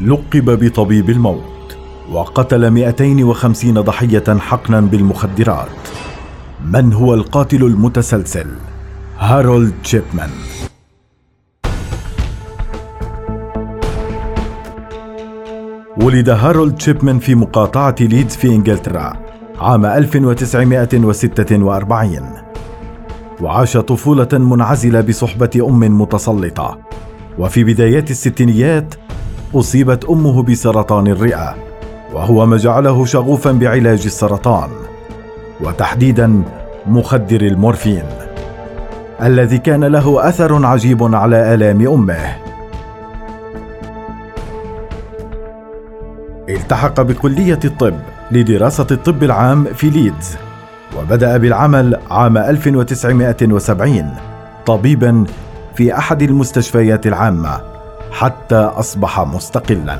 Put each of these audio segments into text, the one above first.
لقب بطبيب الموت وقتل 250 ضحية حقنا بالمخدرات. من هو القاتل المتسلسل؟ هارولد تشيبمان ولد هارولد تشيبمان في مقاطعة ليدز في إنجلترا عام 1946 وعاش طفولة منعزلة بصحبة أم متسلطة. وفي بدايات الستينيات أصيبت أمه بسرطان الرئة وهو ما جعله شغوفا بعلاج السرطان وتحديدا مخدر المورفين الذي كان له أثر عجيب على آلام أمه. التحق بكلية الطب لدراسة الطب العام في ليدز وبدأ بالعمل عام 1970 طبيبا في أحد المستشفيات العامة. حتى أصبح مستقلا.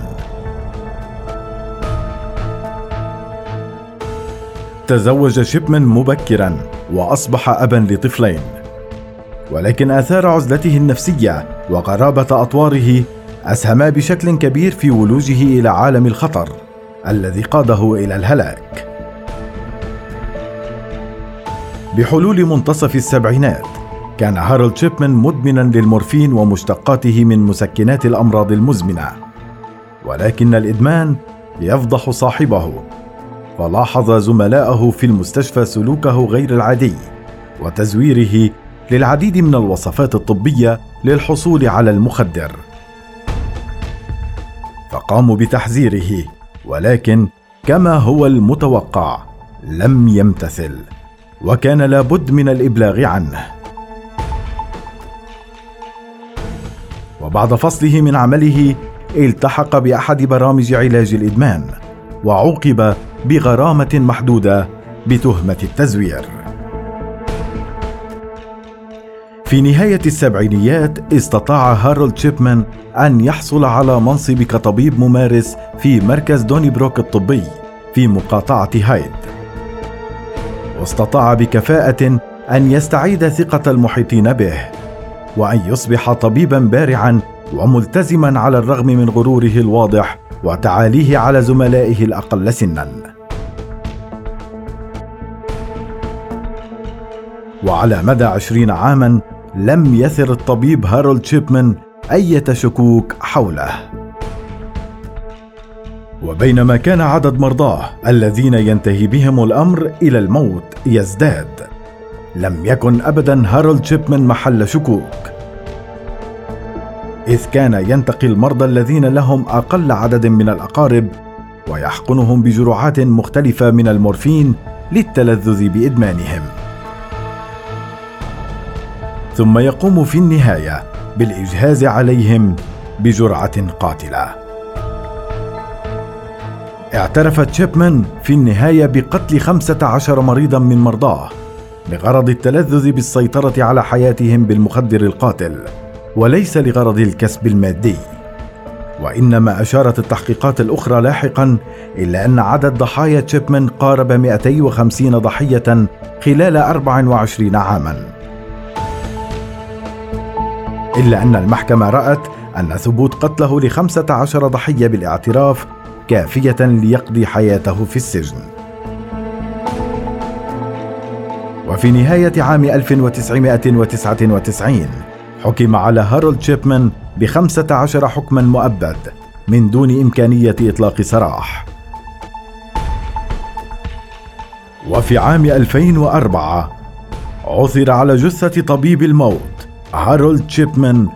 تزوج شيبمان مبكرا وأصبح أبا لطفلين. ولكن آثار عزلته النفسية وقرابة أطواره اسهما بشكل كبير في ولوجه إلى عالم الخطر الذي قاده إلى الهلاك. بحلول منتصف السبعينات كان هارولد شيبمان مدمنا للمورفين ومشتقاته من مسكنات الأمراض المزمنة. ولكن الإدمان يفضح صاحبه. فلاحظ زملائه في المستشفى سلوكه غير العادي وتزويره للعديد من الوصفات الطبية للحصول على المخدر. فقاموا بتحذيره ولكن كما هو المتوقع لم يمتثل وكان لابد من الإبلاغ عنه. وبعد فصله من عمله التحق بأحد برامج علاج الإدمان وعوقب بغرامة محدودة بتهمة التزوير. في نهاية السبعينيات استطاع هارولد شيبمان أن يحصل على منصب كطبيب ممارس في مركز دوني بروك الطبي في مقاطعة هايد. واستطاع بكفاءة أن يستعيد ثقة المحيطين به. وأن يصبح طبيبا بارعا وملتزما على الرغم من غروره الواضح وتعاليه على زملائه الأقل سنا. وعلى مدى عشرين عاما لم يثر الطبيب هارولد شيبمان أي شكوك حوله. وبينما كان عدد مرضاه الذين ينتهي بهم الأمر إلى الموت يزداد. لم يكن أبدا هارولد شيبمان محل شكوك. إذ كان ينتقي المرضى الذين لهم أقل عدد من الأقارب ويحقنهم بجرعات مختلفة من المورفين للتلذذ بإدمانهم. ثم يقوم في النهاية بالإجهاز عليهم بجرعة قاتلة. اعترف تشيبمان في النهاية بقتل خمسة عشر مريضا من مرضاه. بغرض التلذذ بالسيطرة على حياتهم بالمخدر القاتل وليس لغرض الكسب المادي. وإنما أشارت التحقيقات الأخرى لاحقا إلا أن عدد ضحايا تشيبمان قارب 250 ضحية خلال 24 عاماً. إلا أن المحكمة رأت أن ثبوت قتله لخمسة عشر ضحية بالاعتراف كافية ليقضي حياته في السجن. وفي نهاية عام 1999 حكم على هارولد شيبمان بخمسة عشر حكما مؤبد من دون إمكانية إطلاق سراح. وفي عام 2004 عثر على جثة طبيب الموت هارولد شيبمان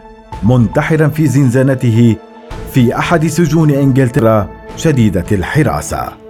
منتحرا في زنزانته في أحد سجون إنجلترا شديدة الحراسة.